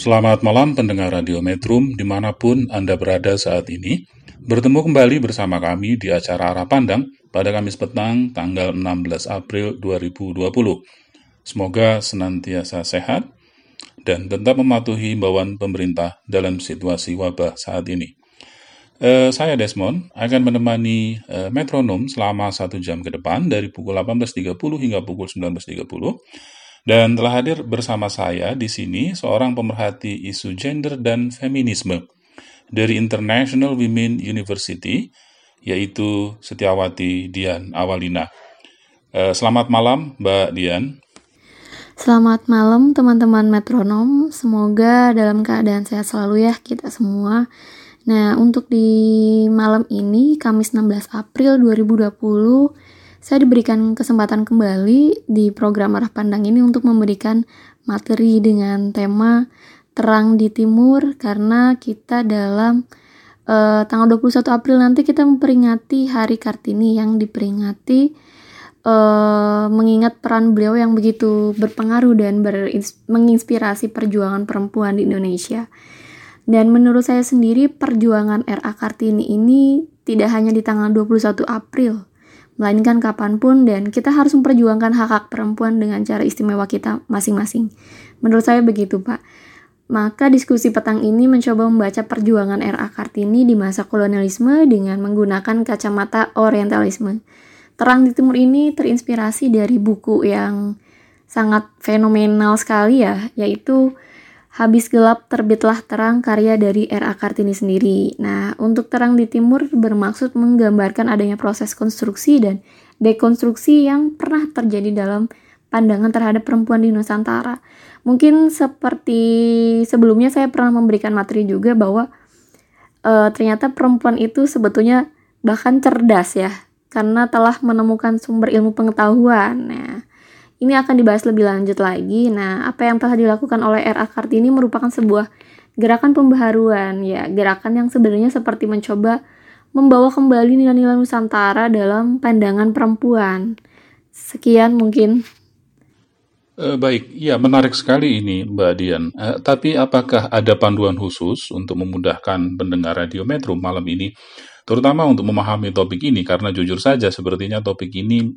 Selamat malam pendengar Radio Metrum di mana pun Anda berada saat ini. Bertemu kembali bersama kami di acara Arah Pandang pada Kamis petang tanggal 16 April 2020. Semoga senantiasa sehat dan tetap mematuhi himbauan pemerintah dalam situasi wabah saat ini. Eh, saya Desmond akan menemani eh, metronom selama satu jam ke depan dari pukul 18.30 hingga pukul 19.30 dan telah hadir bersama saya di sini seorang pemerhati isu gender dan feminisme dari International Women University, yaitu Setiawati Dian Awalina. Eh, Selamat malam, Mbak Dian. Selamat malam teman-teman metronom, semoga dalam keadaan sehat selalu ya kita semua. Nah, untuk di malam ini, Kamis 16 April 2020, saya diberikan kesempatan kembali di program Arah Pandang ini untuk memberikan materi dengan tema Terang di Timur karena kita dalam eh, tanggal 21 April nanti kita memperingati Hari Kartini yang diperingati eh, mengingat peran beliau yang begitu berpengaruh dan berins- menginspirasi perjuangan perempuan di Indonesia. Dan menurut saya sendiri perjuangan RA Kartini ini tidak hanya di tanggal 21 April, melainkan kapan pun dan kita harus memperjuangkan hak-hak perempuan dengan cara istimewa kita masing-masing. Menurut saya begitu, Pak. Maka diskusi petang ini mencoba membaca perjuangan RA Kartini di masa kolonialisme dengan menggunakan kacamata orientalisme. Terang di Timur ini terinspirasi dari buku yang sangat fenomenal sekali ya, yaitu Habis Gelap Terbitlah Terang karya dari R.A. Kartini sendiri. Nah, untuk Terang di Timur bermaksud menggambarkan adanya proses konstruksi dan dekonstruksi yang pernah terjadi dalam pandangan terhadap perempuan di Nusantara. Mungkin seperti sebelumnya saya pernah memberikan materi juga bahwa eh, ternyata perempuan itu sebetulnya bahkan cerdas ya, karena telah menemukan sumber ilmu pengetahuan. Nah, ini akan dibahas lebih lanjut lagi. Nah, apa yang telah dilakukan oleh R.A. Kartini merupakan sebuah gerakan pembaharuan, ya, gerakan yang sebenarnya seperti mencoba membawa kembali nilai-nilai Nusantara dalam pandangan perempuan. Sekian mungkin. Eh, baik, ya menarik sekali ini Mbak Dian. Eh, tapi apakah ada panduan khusus untuk memudahkan pendengar Radio Metro malam ini, terutama untuk memahami topik ini? Karena jujur saja sepertinya topik ini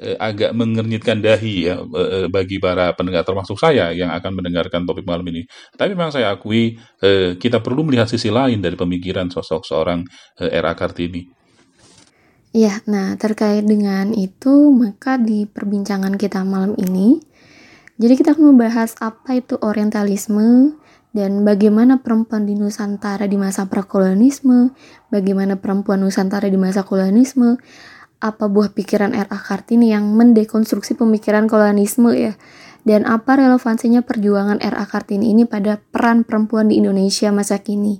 eh, agak mengernyitkan dahi ya eh, bagi para pendengar termasuk saya yang akan mendengarkan topik malam ini. Tapi memang saya akui eh, kita perlu melihat sisi lain dari pemikiran sosok seorang eh, R.A. Kartini. Ya, nah terkait dengan itu, maka di perbincangan kita malam ini, jadi kita akan membahas apa itu orientalisme dan bagaimana perempuan di Nusantara di masa prakolonialisme, bagaimana perempuan Nusantara di masa kolonialisme, apa buah pikiran R.A. Kartini yang mendekonstruksi pemikiran kolonialisme ya, dan apa relevansinya perjuangan R.A. Kartini ini pada peran perempuan di Indonesia masa kini.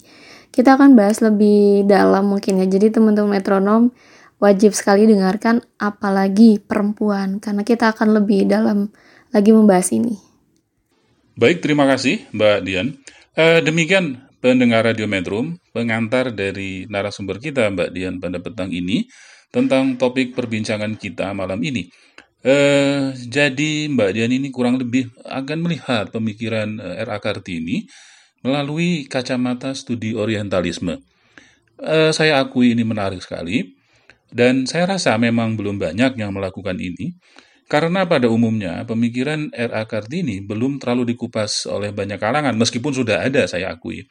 Kita akan bahas lebih dalam mungkin ya, jadi teman-teman metronom wajib sekali dengarkan apalagi perempuan, karena kita akan lebih dalam lagi membahas ini. Baik, terima kasih Mbak Dian. Eh, demikian pendengar Radio Metro, pengantar dari narasumber kita Mbak Dian pada petang ini tentang topik perbincangan kita malam ini. Eh, jadi Mbak Dian ini kurang lebih akan melihat pemikiran eh, R.A. Kartini melalui kacamata studi orientalisme. Eh, saya akui ini menarik sekali, dan saya rasa memang belum banyak yang melakukan ini, karena pada umumnya pemikiran R.A. Kartini belum terlalu dikupas oleh banyak kalangan, meskipun sudah ada saya akui.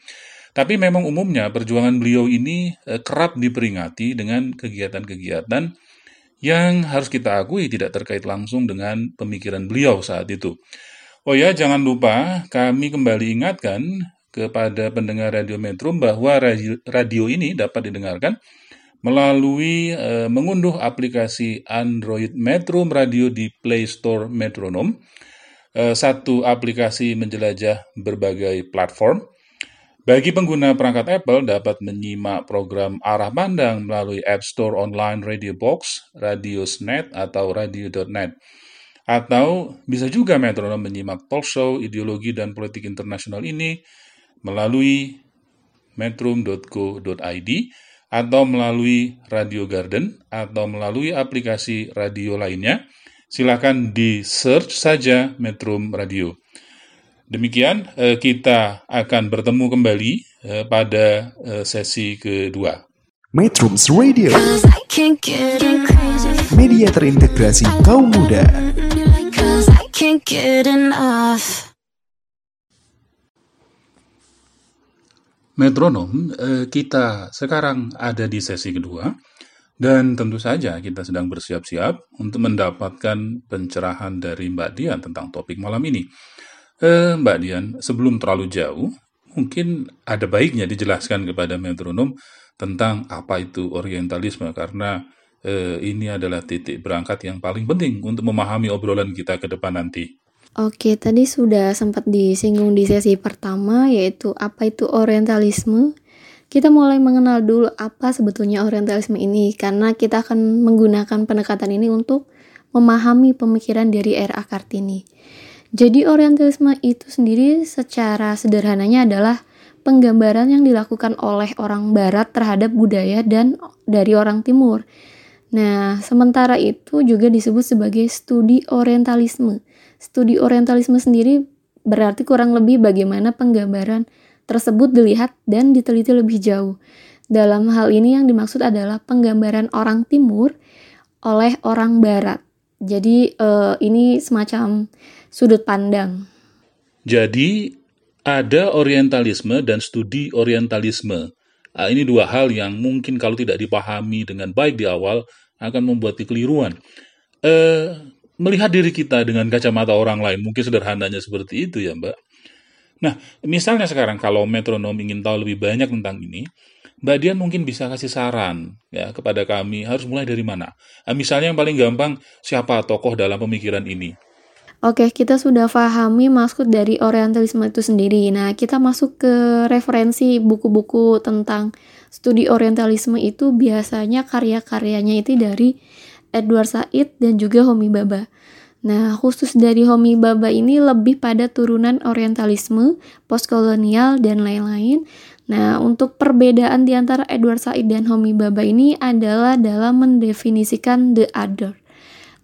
Tapi memang umumnya perjuangan beliau ini eh, kerap diperingati dengan kegiatan-kegiatan yang harus kita akui tidak terkait langsung dengan pemikiran beliau saat itu. Oh ya, jangan lupa kami kembali ingatkan kepada pendengar Radio Metro bahwa radio, ini dapat didengarkan melalui eh, mengunduh aplikasi Android Metro Radio di Play Store Metronom. Eh, satu aplikasi menjelajah berbagai platform Bagi pengguna perangkat Apple dapat menyimak program arah pandang melalui App Store Online Radio Box, Radiosnet, atau Radio.net. Atau bisa juga metronom menyimak talk show, ideologi, dan politik internasional ini melalui metrum.co.id atau melalui Radio Garden atau melalui aplikasi radio lainnya. Silakan di search saja Metrum Radio. Demikian eh, kita akan bertemu kembali eh, pada eh, sesi kedua. Metrums Radio, media terintegrasi kaum muda. Metronom, eh, kita sekarang ada di sesi kedua dan tentu saja kita sedang bersiap-siap untuk mendapatkan pencerahan dari Mbak Dian tentang topik malam ini. Eh, Mbak Dian, sebelum terlalu jauh, mungkin ada baiknya dijelaskan kepada metronom tentang apa itu orientalisme karena eh, ini adalah titik berangkat yang paling penting untuk memahami obrolan kita ke depan nanti. Oke, tadi sudah sempat disinggung di sesi pertama, yaitu apa itu orientalisme. Kita mulai mengenal dulu apa sebetulnya orientalisme ini, karena kita akan menggunakan pendekatan ini untuk memahami pemikiran dari R.A. Kartini. Jadi orientalisme itu sendiri secara sederhananya adalah penggambaran yang dilakukan oleh orang barat terhadap budaya dan dari orang timur. Nah, sementara itu juga disebut sebagai studi orientalisme. Studi orientalisme sendiri berarti kurang lebih bagaimana penggambaran tersebut dilihat dan diteliti lebih jauh. Dalam hal ini yang dimaksud adalah penggambaran orang timur oleh orang barat. Jadi eh, ini semacam sudut pandang. Jadi ada orientalisme dan studi orientalisme. Ah, ini dua hal yang mungkin kalau tidak dipahami dengan baik di awal akan membuat kekeliruan. Eh, melihat diri kita dengan kacamata orang lain mungkin sederhananya seperti itu ya Mbak. Nah, misalnya sekarang kalau metronom ingin tahu lebih banyak tentang ini, Mbak Dian mungkin bisa kasih saran ya kepada kami harus mulai dari mana. Ah, misalnya yang paling gampang siapa tokoh dalam pemikiran ini. Oke, kita sudah pahami maksud dari orientalisme itu sendiri. Nah, kita masuk ke referensi buku-buku tentang studi orientalisme itu biasanya karya-karyanya itu dari Edward Said dan juga Homi Baba. Nah, khusus dari Homi Baba ini lebih pada turunan orientalisme, postkolonial, dan lain-lain. Nah, untuk perbedaan di antara Edward Said dan Homi Baba ini adalah dalam mendefinisikan the other.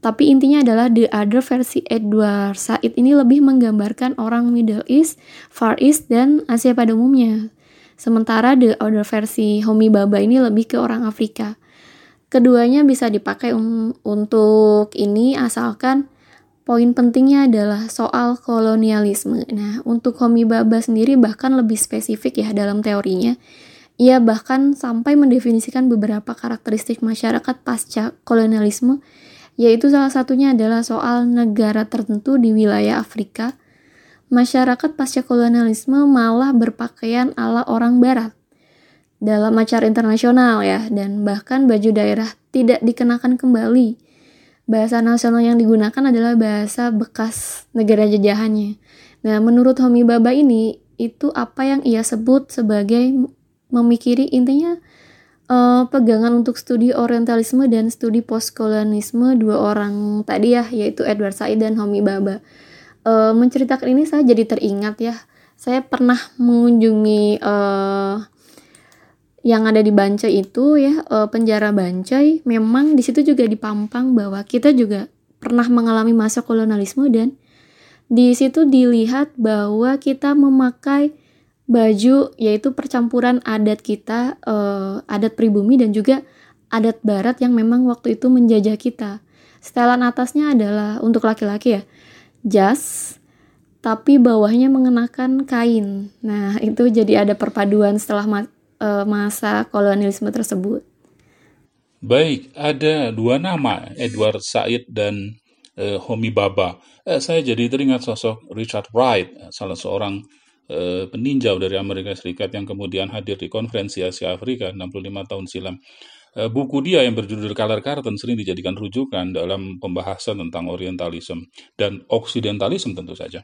Tapi intinya adalah the other versi Edward Said ini lebih menggambarkan orang Middle East, Far East, dan Asia pada umumnya. Sementara the other versi Homi Baba ini lebih ke orang Afrika. Keduanya bisa dipakai un- untuk ini asalkan poin pentingnya adalah soal kolonialisme. Nah, untuk Homi Baba sendiri bahkan lebih spesifik ya dalam teorinya. Ia bahkan sampai mendefinisikan beberapa karakteristik masyarakat pasca kolonialisme, yaitu salah satunya adalah soal negara tertentu di wilayah Afrika. Masyarakat pasca kolonialisme malah berpakaian ala orang barat dalam acara internasional ya, dan bahkan baju daerah tidak dikenakan kembali. Bahasa nasional yang digunakan adalah bahasa bekas negara jajahannya. Nah, menurut Homi Baba ini, itu apa yang ia sebut sebagai memikiri intinya eh, pegangan untuk studi orientalisme dan studi postkolonialisme dua orang tadi ya, yaitu Edward Said dan Homi Baba. Eh, menceritakan ini saya jadi teringat ya, saya pernah mengunjungi eh, yang ada di Bancai itu ya eh, penjara Bancai memang di situ juga dipampang bahwa kita juga pernah mengalami masa kolonialisme dan di situ dilihat bahwa kita memakai baju yaitu percampuran adat kita eh, adat pribumi dan juga adat barat yang memang waktu itu menjajah kita. Setelan atasnya adalah untuk laki-laki ya jas tapi bawahnya mengenakan kain. Nah, itu jadi ada perpaduan setelah ma- eh, masa kolonialisme tersebut. Baik, ada dua nama, Edward Said dan eh, Homi Baba. Eh, saya jadi teringat sosok Richard Wright, salah seorang eh, peninjau dari Amerika Serikat yang kemudian hadir di konferensi Asia Afrika 65 tahun silam. Eh, buku dia yang berjudul Color Carton sering dijadikan rujukan dalam pembahasan tentang Orientalism dan Occidentalism tentu saja.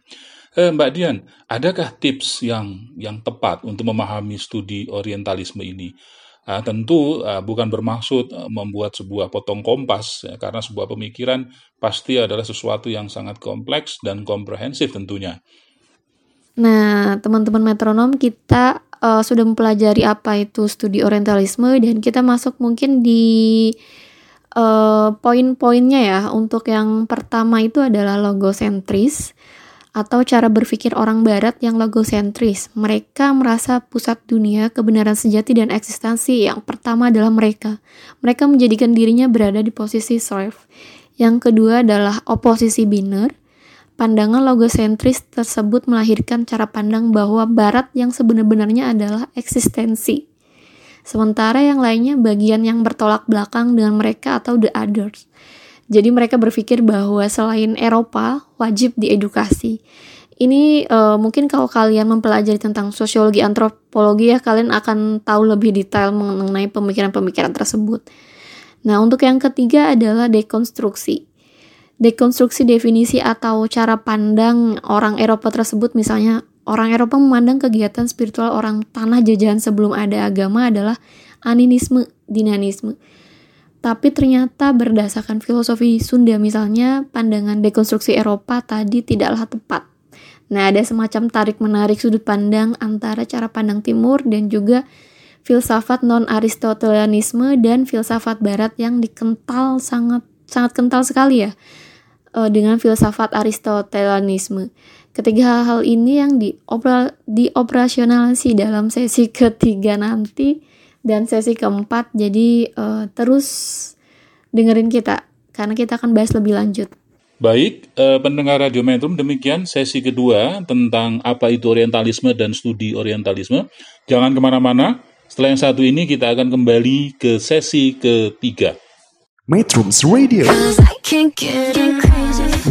Eh, Mbak Dian, adakah tips yang yang tepat untuk memahami studi Orientalisme ini? Uh, tentu uh, bukan bermaksud membuat sebuah potong kompas, ya, karena sebuah pemikiran pasti adalah sesuatu yang sangat kompleks dan komprehensif tentunya. Nah, teman-teman metronom kita uh, sudah mempelajari apa itu studi orientalisme dan kita masuk mungkin di uh, poin-poinnya ya. Untuk yang pertama itu adalah logosentris atau cara berpikir orang barat yang logosentris. Mereka merasa pusat dunia, kebenaran sejati dan eksistensi yang pertama adalah mereka. Mereka menjadikan dirinya berada di posisi serve. Yang kedua adalah oposisi biner. Pandangan logosentris tersebut melahirkan cara pandang bahwa barat yang sebenar-benarnya adalah eksistensi. Sementara yang lainnya bagian yang bertolak belakang dengan mereka atau the others. Jadi mereka berpikir bahwa selain Eropa wajib diedukasi. Ini uh, mungkin kalau kalian mempelajari tentang sosiologi antropologi ya kalian akan tahu lebih detail mengenai pemikiran-pemikiran tersebut. Nah, untuk yang ketiga adalah dekonstruksi. Dekonstruksi definisi atau cara pandang orang Eropa tersebut misalnya orang Eropa memandang kegiatan spiritual orang tanah jajahan sebelum ada agama adalah animisme, dinamisme tapi ternyata berdasarkan filosofi Sunda misalnya pandangan dekonstruksi Eropa tadi tidaklah tepat. Nah, ada semacam tarik-menarik sudut pandang antara cara pandang timur dan juga filsafat non-aristotelianisme dan filsafat barat yang dikental sangat sangat kental sekali ya eh, dengan filsafat aristotelianisme. Ketiga hal ini yang diopera, dioperasionalisasi dalam sesi ketiga nanti dan sesi keempat jadi uh, terus dengerin kita karena kita akan bahas lebih lanjut. Baik, eh, pendengar Radio Metrum, demikian sesi kedua tentang apa itu orientalisme dan studi orientalisme. Jangan ke mana-mana, setelah yang satu ini kita akan kembali ke sesi ketiga. Metrums Radio.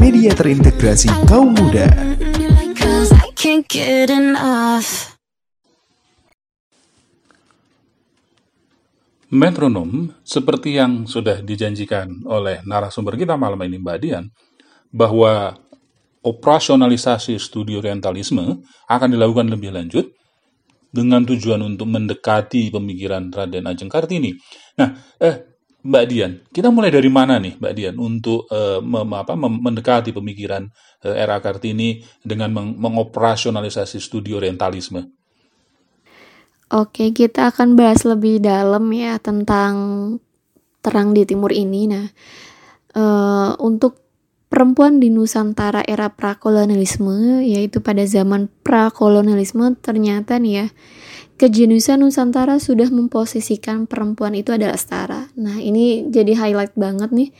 Media terintegrasi kaum muda. Metronom, seperti yang sudah dijanjikan oleh narasumber kita malam ini Mbak Dian, bahwa operasionalisasi studi orientalisme akan dilakukan lebih lanjut dengan tujuan untuk mendekati pemikiran Raden Ajeng Kartini. Nah, eh, Mbak Dian, kita mulai dari mana nih Mbak Dian untuk eh, mem, apa, mem, mendekati pemikiran eh, era Kartini dengan meng, mengoperasionalisasi studi orientalisme? Oke, kita akan bahas lebih dalam ya tentang terang di timur ini. Nah, uh, untuk perempuan di Nusantara era prakolonialisme, yaitu pada zaman prakolonialisme, ternyata nih ya, kejenusan Nusantara sudah memposisikan perempuan itu adalah setara. Nah, ini jadi highlight banget nih.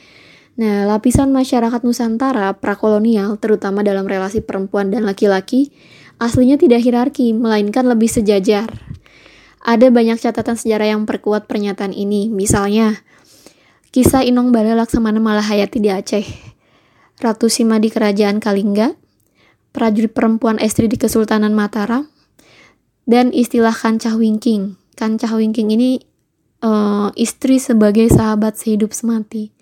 Nah, lapisan masyarakat Nusantara prakolonial, terutama dalam relasi perempuan dan laki-laki, aslinya tidak hierarki, melainkan lebih sejajar. Ada banyak catatan sejarah yang perkuat pernyataan ini. Misalnya, kisah Inong Bala Laksamana Malahayati di Aceh, Ratu Sima di Kerajaan Kalingga, prajurit perempuan Estri di Kesultanan Mataram, dan istilah Kancah Wingking. Kancah Wingking ini uh, istri sebagai sahabat sehidup semati.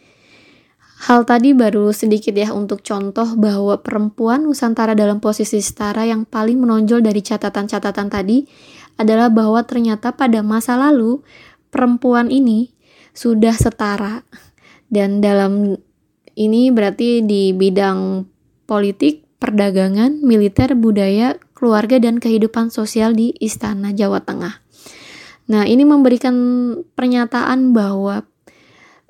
Hal tadi baru sedikit ya untuk contoh bahwa perempuan Nusantara dalam posisi setara yang paling menonjol dari catatan-catatan tadi adalah bahwa ternyata pada masa lalu perempuan ini sudah setara dan dalam ini berarti di bidang politik, perdagangan, militer, budaya, keluarga dan kehidupan sosial di istana Jawa Tengah. Nah, ini memberikan pernyataan bahwa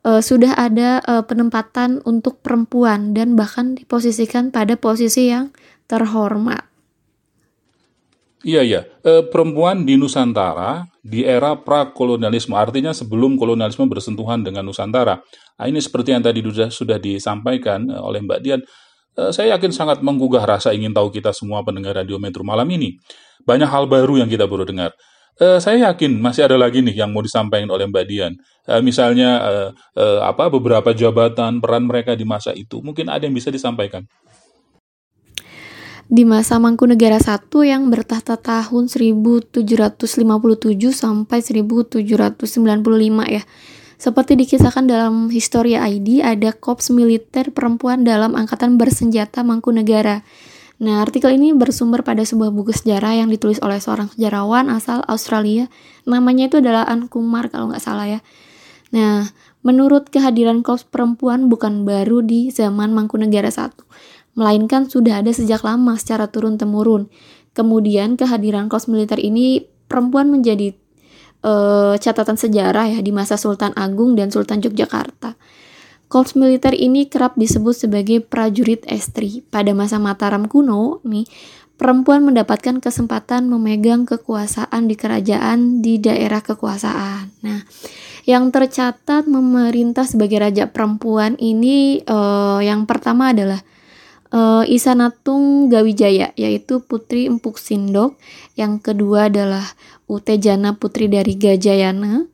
uh, sudah ada uh, penempatan untuk perempuan dan bahkan diposisikan pada posisi yang terhormat. Iya, iya. E, perempuan di Nusantara di era prakolonialisme, artinya sebelum kolonialisme bersentuhan dengan Nusantara. Nah, ini seperti yang tadi sudah, disampaikan eh, oleh Mbak Dian. E, saya yakin sangat menggugah rasa ingin tahu kita semua pendengar Radio Metro malam ini. Banyak hal baru yang kita baru dengar. E, saya yakin masih ada lagi nih yang mau disampaikan oleh Mbak Dian. Misalnya apa beberapa jabatan peran mereka di masa itu. Mungkin ada yang bisa disampaikan di masa Mangkunegara I yang bertahta tahun 1757 sampai 1795 ya. Seperti dikisahkan dalam Historia ID, ada korps militer perempuan dalam angkatan bersenjata Mangkunegara. Nah, artikel ini bersumber pada sebuah buku sejarah yang ditulis oleh seorang sejarawan asal Australia. Namanya itu adalah Ann Kumar kalau nggak salah ya. Nah, menurut kehadiran korps perempuan bukan baru di zaman Mangkunegara I, melainkan sudah ada sejak lama secara turun-temurun. Kemudian kehadiran korps militer ini perempuan menjadi uh, catatan sejarah ya di masa Sultan Agung dan Sultan Yogyakarta. Korps militer ini kerap disebut sebagai prajurit estri. Pada masa Mataram kuno, nih, perempuan mendapatkan kesempatan memegang kekuasaan di kerajaan di daerah kekuasaan. Nah, yang tercatat memerintah sebagai raja perempuan ini uh, yang pertama adalah uh, Isanatung Gawijaya, yaitu putri Empuk Sindok. Yang kedua adalah Utejana putri dari Gajayana,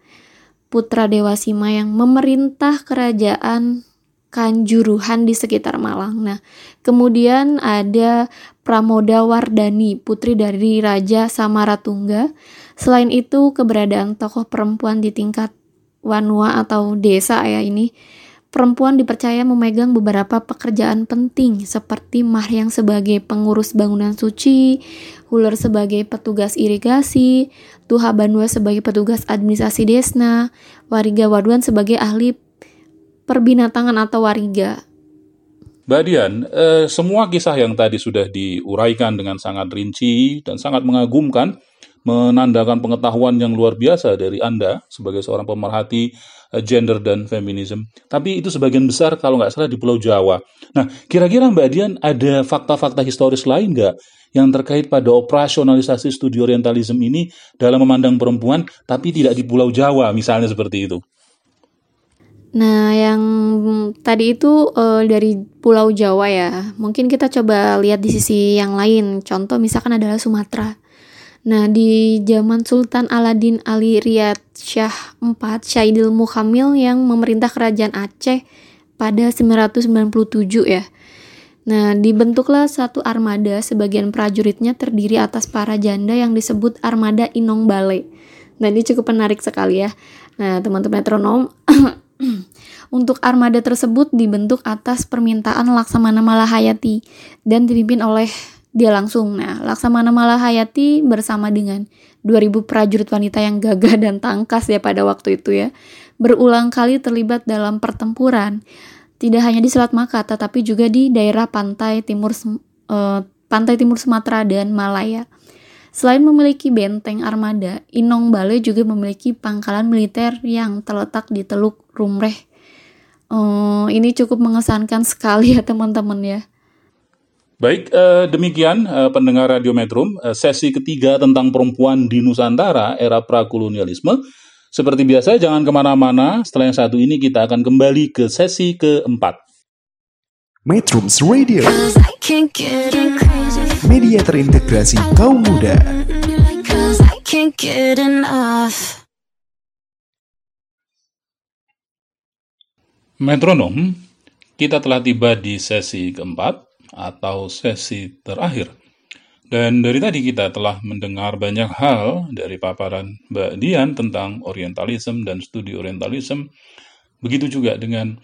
putra Dewa Sima yang memerintah kerajaan Kanjuruhan di sekitar Malang. Nah, kemudian ada Pramoda Wardani, putri dari Raja Samaratungga. Selain itu, keberadaan tokoh perempuan di tingkat wanua atau desa ya ini perempuan dipercaya memegang beberapa pekerjaan penting seperti Mahyang sebagai pengurus bangunan suci, Huler sebagai petugas irigasi, Tuha Banua sebagai petugas administrasi desna, Wariga Waduan sebagai ahli perbinatangan atau wariga. Mbak Dian, eh, semua kisah yang tadi sudah diuraikan dengan sangat rinci dan sangat mengagumkan, menandakan pengetahuan yang luar biasa dari Anda sebagai seorang pemerhati eh, gender dan feminisme. Tapi itu sebagian besar kalau nggak salah di Pulau Jawa. Nah, kira-kira Mbak Dian ada fakta-fakta historis lain nggak yang terkait pada operasionalisasi studi orientalisme ini dalam memandang perempuan tapi tidak di Pulau Jawa misalnya seperti itu? Nah, yang tadi itu uh, dari Pulau Jawa ya. Mungkin kita coba lihat di sisi yang lain. Contoh misalkan adalah Sumatera. Nah, di zaman Sultan Aladin Ali Riyad Shah IV, Syaidil Mukhamil yang memerintah kerajaan Aceh pada 997 ya. Nah, dibentuklah satu armada, sebagian prajuritnya terdiri atas para janda yang disebut armada Inong Bale. Nah, ini cukup menarik sekali ya. Nah, teman-teman metronom, untuk armada tersebut dibentuk atas permintaan Laksamana Malahayati dan dipimpin oleh dia langsung. Nah, Laksamana Malahayati bersama dengan 2000 prajurit wanita yang gagah dan tangkas ya pada waktu itu ya, berulang kali terlibat dalam pertempuran. Tidak hanya di Selat Maka, tetapi juga di daerah pantai timur uh, pantai timur Sumatera dan Malaya. Selain memiliki benteng armada, Inong Bale juga memiliki pangkalan militer yang terletak di Teluk Rumreh. Uh, ini cukup mengesankan sekali ya teman-teman ya. Baik, eh, demikian eh, pendengar Radio Metrum, eh, sesi ketiga tentang perempuan di Nusantara era prakolonialisme. Seperti biasa, jangan ke mana-mana. Setelah yang satu ini, kita akan kembali ke sesi keempat. Metrums Radio Media terintegrasi kaum muda Metronom, kita telah tiba di sesi keempat atau sesi terakhir. Dan dari tadi kita telah mendengar banyak hal dari paparan Mbak Dian tentang orientalisme dan studi orientalisme. Begitu juga dengan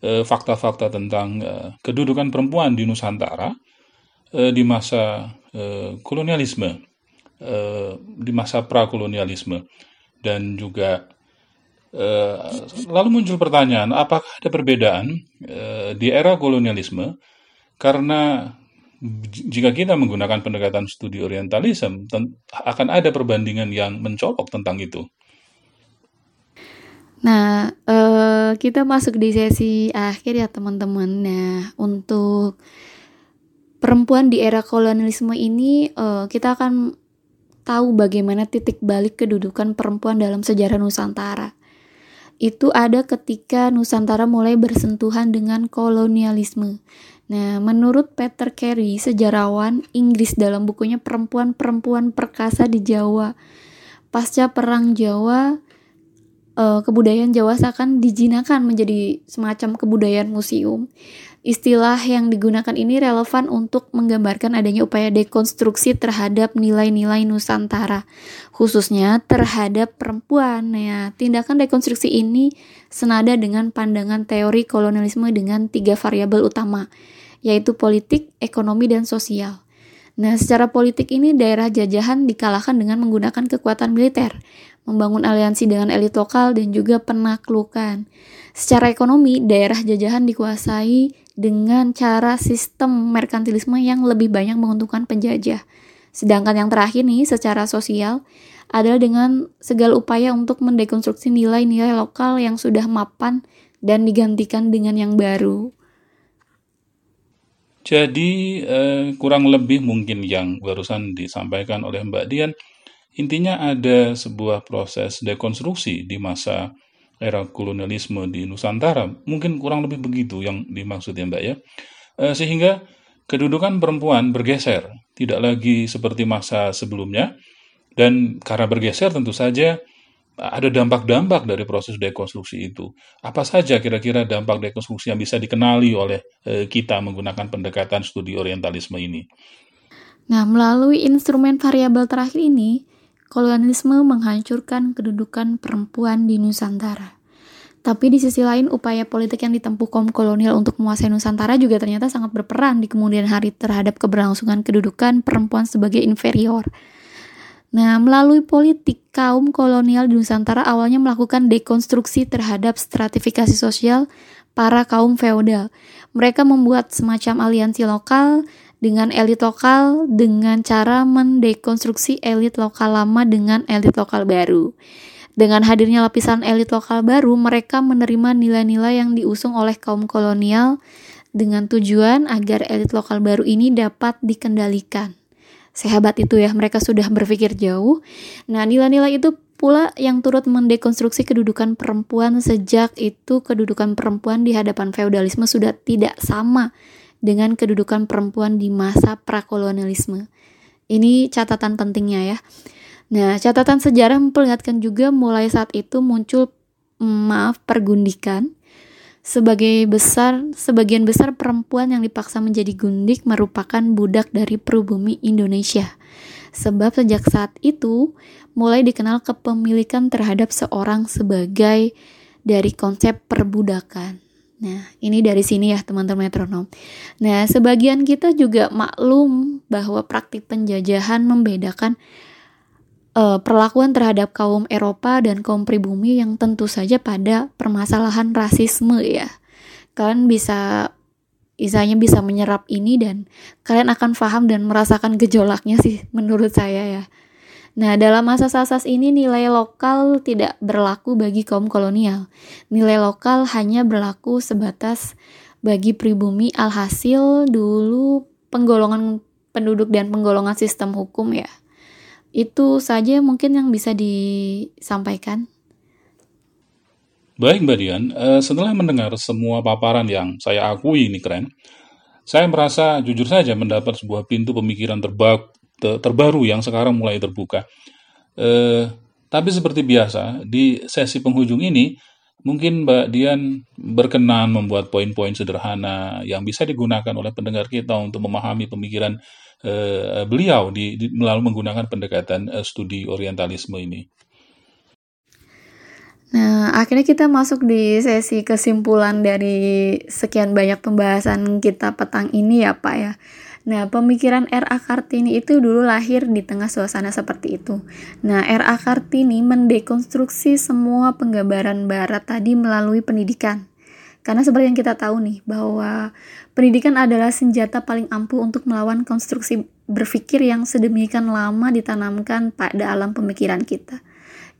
eh, fakta-fakta tentang uh, kedudukan perempuan di Nusantara uh, di masa kolonialisme, di masa prakolonialisme. Dan juga lalu muncul pertanyaan, apakah ada perbedaan di era kolonialisme karena jika kita menggunakan pendekatan studi orientalisme, akan ada perbandingan yang mencolok tentang itu. Nah, uh, kita masuk di sesi akhir ya teman-teman. Nah, untuk perempuan di era kolonialisme ini, uh, kita akan tahu bagaimana titik balik kedudukan perempuan dalam sejarah Nusantara. Itu ada ketika Nusantara mulai bersentuhan dengan kolonialisme. Nah, menurut Peter Carey, sejarawan Inggris dalam bukunya Perempuan-Perempuan Perkasa di Jawa, pasca Perang Jawa, eh, kebudayaan Jawa seakan dijinakan menjadi semacam kebudayaan museum. Istilah yang digunakan ini relevan untuk menggambarkan adanya upaya dekonstruksi terhadap nilai-nilai Nusantara, khususnya terhadap perempuan. Ya, tindakan dekonstruksi ini senada dengan pandangan teori kolonialisme dengan tiga variabel utama, yaitu politik, ekonomi, dan sosial. Nah, secara politik ini daerah jajahan dikalahkan dengan menggunakan kekuatan militer, membangun aliansi dengan elit lokal, dan juga penaklukan. Secara ekonomi, daerah jajahan dikuasai dengan cara sistem merkantilisme yang lebih banyak menguntungkan penjajah. Sedangkan yang terakhir nih secara sosial adalah dengan segala upaya untuk mendekonstruksi nilai-nilai lokal yang sudah mapan dan digantikan dengan yang baru. Jadi eh, kurang lebih mungkin yang barusan disampaikan oleh Mbak Dian, intinya ada sebuah proses dekonstruksi di masa era kolonialisme di Nusantara. Mungkin kurang lebih begitu yang dimaksud ya Mbak ya. E, sehingga kedudukan perempuan bergeser, tidak lagi seperti masa sebelumnya. Dan karena bergeser tentu saja ada dampak-dampak dari proses dekonstruksi itu. Apa saja kira-kira dampak dekonstruksi yang bisa dikenali oleh e, kita menggunakan pendekatan studi orientalisme ini? Nah, melalui instrumen variabel terakhir ini, kolonialisme menghancurkan kedudukan perempuan di Nusantara. Tapi di sisi lain, upaya politik yang ditempuh kaum kolonial untuk menguasai Nusantara juga ternyata sangat berperan di kemudian hari terhadap keberlangsungan kedudukan perempuan sebagai inferior. Nah, melalui politik, kaum kolonial di Nusantara awalnya melakukan dekonstruksi terhadap stratifikasi sosial para kaum feodal. Mereka membuat semacam aliansi lokal dengan elit lokal dengan cara mendekonstruksi elit lokal lama dengan elit lokal baru. Dengan hadirnya lapisan elit lokal baru, mereka menerima nilai-nilai yang diusung oleh kaum kolonial dengan tujuan agar elit lokal baru ini dapat dikendalikan. Sehebat itu ya, mereka sudah berpikir jauh. Nah, nilai-nilai itu pula yang turut mendekonstruksi kedudukan perempuan sejak itu kedudukan perempuan di hadapan feodalisme sudah tidak sama dengan kedudukan perempuan di masa prakolonialisme. Ini catatan pentingnya ya. Nah, catatan sejarah memperlihatkan juga mulai saat itu muncul mm, maaf pergundikan sebagai besar sebagian besar perempuan yang dipaksa menjadi gundik merupakan budak dari pribumi Indonesia. Sebab sejak saat itu mulai dikenal kepemilikan terhadap seorang sebagai dari konsep perbudakan. Nah, ini dari sini ya teman-teman metronom. Nah, sebagian kita juga maklum bahwa praktik penjajahan membedakan uh, perlakuan terhadap kaum Eropa dan kaum pribumi yang tentu saja pada permasalahan rasisme ya. Kalian bisa isanya bisa menyerap ini dan kalian akan paham dan merasakan gejolaknya sih menurut saya ya. Nah, dalam masa sasas ini nilai lokal tidak berlaku bagi kaum kolonial. Nilai lokal hanya berlaku sebatas bagi pribumi alhasil dulu penggolongan penduduk dan penggolongan sistem hukum ya. Itu saja mungkin yang bisa disampaikan. Baik Mbak Dian, uh, setelah mendengar semua paparan yang saya akui ini keren, saya merasa jujur saja mendapat sebuah pintu pemikiran terbak terbaru yang sekarang mulai terbuka. Eh, tapi seperti biasa, di sesi penghujung ini, mungkin Mbak Dian berkenan membuat poin-poin sederhana yang bisa digunakan oleh pendengar kita untuk memahami pemikiran eh, beliau di, di, melalui menggunakan pendekatan eh, studi orientalisme ini. Nah, akhirnya kita masuk di sesi kesimpulan dari sekian banyak pembahasan kita petang ini ya Pak ya. Nah, pemikiran R.A. Kartini itu dulu lahir di tengah suasana seperti itu. Nah, R.A. Kartini mendekonstruksi semua penggambaran barat tadi melalui pendidikan. Karena seperti yang kita tahu nih, bahwa pendidikan adalah senjata paling ampuh untuk melawan konstruksi berpikir yang sedemikian lama ditanamkan pada alam pemikiran kita.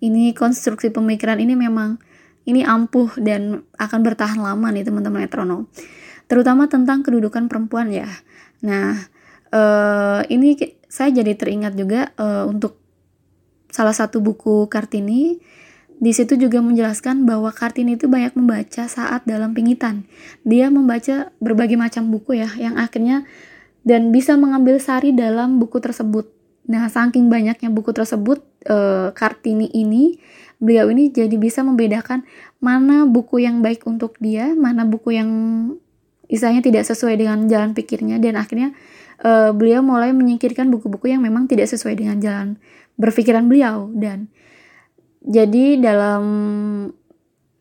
Ini konstruksi pemikiran ini memang ini ampuh dan akan bertahan lama nih teman-teman metronom. Terutama tentang kedudukan perempuan ya Nah, uh, ini saya jadi teringat juga uh, untuk salah satu buku Kartini. Di situ juga menjelaskan bahwa Kartini itu banyak membaca saat dalam pingitan. Dia membaca berbagai macam buku ya, yang akhirnya dan bisa mengambil sari dalam buku tersebut. Nah, saking banyaknya buku tersebut, uh, Kartini ini, beliau ini jadi bisa membedakan mana buku yang baik untuk dia, mana buku yang istilahnya tidak sesuai dengan jalan pikirnya dan akhirnya uh, beliau mulai menyingkirkan buku-buku yang memang tidak sesuai dengan jalan berpikiran beliau dan jadi dalam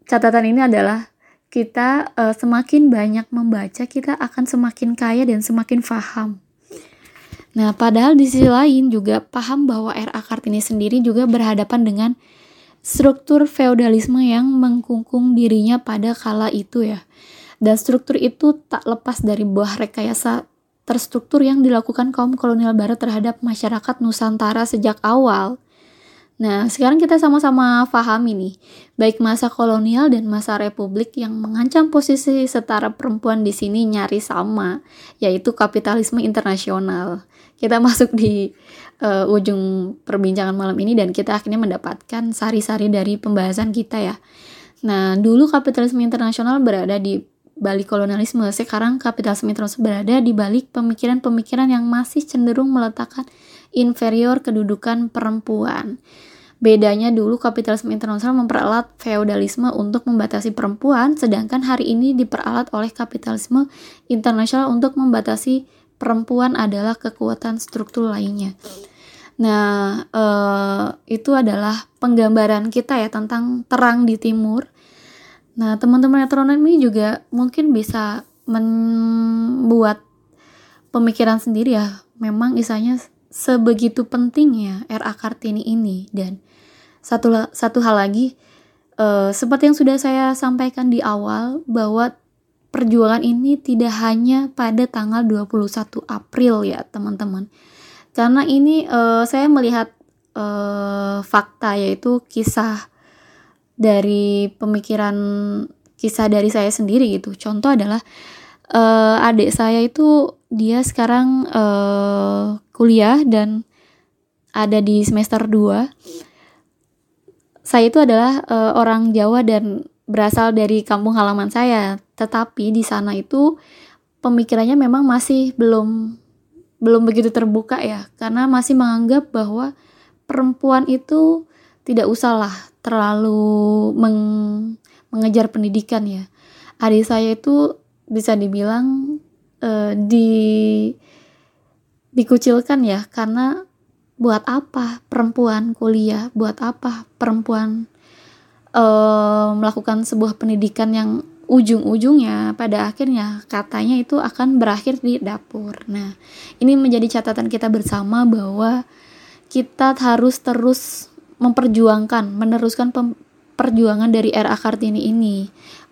catatan ini adalah kita uh, semakin banyak membaca kita akan semakin kaya dan semakin paham. Nah, padahal di sisi lain juga paham bahwa RA Kartini sendiri juga berhadapan dengan struktur feodalisme yang mengkungkung dirinya pada kala itu ya. Dan struktur itu tak lepas dari buah rekayasa terstruktur yang dilakukan kaum kolonial barat terhadap masyarakat Nusantara sejak awal. Nah, sekarang kita sama-sama pahami nih, baik masa kolonial dan masa republik yang mengancam posisi setara perempuan di sini nyari sama, yaitu kapitalisme internasional. Kita masuk di uh, ujung perbincangan malam ini dan kita akhirnya mendapatkan sari-sari dari pembahasan kita ya. Nah, dulu kapitalisme internasional berada di balik kolonialisme, sekarang kapitalisme internasional berada di balik pemikiran-pemikiran yang masih cenderung meletakkan inferior kedudukan perempuan. Bedanya dulu kapitalisme internasional memperalat feodalisme untuk membatasi perempuan, sedangkan hari ini diperalat oleh kapitalisme internasional untuk membatasi perempuan adalah kekuatan struktur lainnya. Nah, eh, itu adalah penggambaran kita ya tentang terang di timur. Nah, teman-teman metronom ini juga mungkin bisa membuat pemikiran sendiri ya. Memang isanya sebegitu pentingnya RA Kartini ini dan satu satu hal lagi uh, seperti yang sudah saya sampaikan di awal bahwa perjuangan ini tidak hanya pada tanggal 21 April ya teman-teman karena ini uh, saya melihat uh, fakta yaitu kisah dari pemikiran kisah dari saya sendiri gitu. Contoh adalah uh, adik saya itu dia sekarang uh, kuliah dan ada di semester 2 saya itu adalah uh, orang Jawa dan berasal dari kampung halaman saya. Tetapi di sana itu pemikirannya memang masih belum belum begitu terbuka ya. Karena masih menganggap bahwa perempuan itu tidak usahlah terlalu meng, mengejar pendidikan ya adik saya itu bisa dibilang uh, di dikucilkan ya karena buat apa perempuan kuliah buat apa perempuan uh, melakukan sebuah pendidikan yang ujung-ujungnya pada akhirnya katanya itu akan berakhir di dapur. Nah, ini menjadi catatan kita bersama bahwa kita harus terus memperjuangkan, meneruskan perjuangan dari RA Kartini ini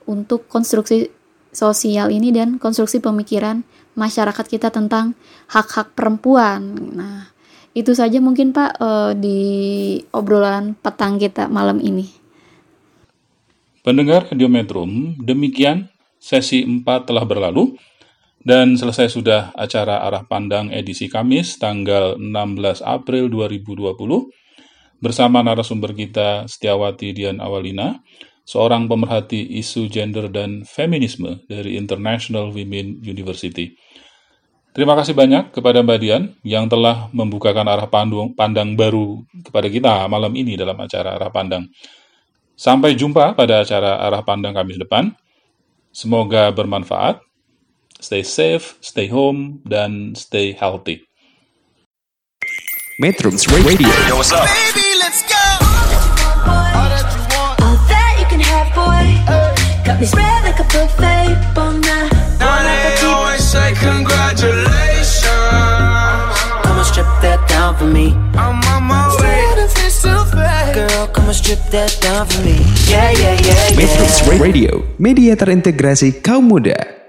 untuk konstruksi sosial ini dan konstruksi pemikiran masyarakat kita tentang hak-hak perempuan. Nah, itu saja mungkin Pak uh, di obrolan petang kita malam ini. Pendengar Radio Metrum, demikian sesi 4 telah berlalu dan selesai sudah acara Arah Pandang edisi Kamis tanggal 16 April 2020 bersama narasumber kita Setiawati Dian Awalina seorang pemerhati isu gender dan feminisme dari International Women University. Terima kasih banyak kepada Mbak Dian yang telah membukakan arah pandang, pandang baru kepada kita malam ini dalam acara Arah Pandang. Sampai jumpa pada acara Arah Pandang Kamis depan. Semoga bermanfaat. Stay safe, stay home, dan stay healthy. Metrums Radio. Yo, what's up? Baby, Got me spread like a buffet. Bon now, Now they always say congratulations. Come and strip that down for me. I'm on my way. Girl, come and strip that down for me. Yeah, yeah, yeah, yeah. Metrums Radio, media terintegrasi kaum muda.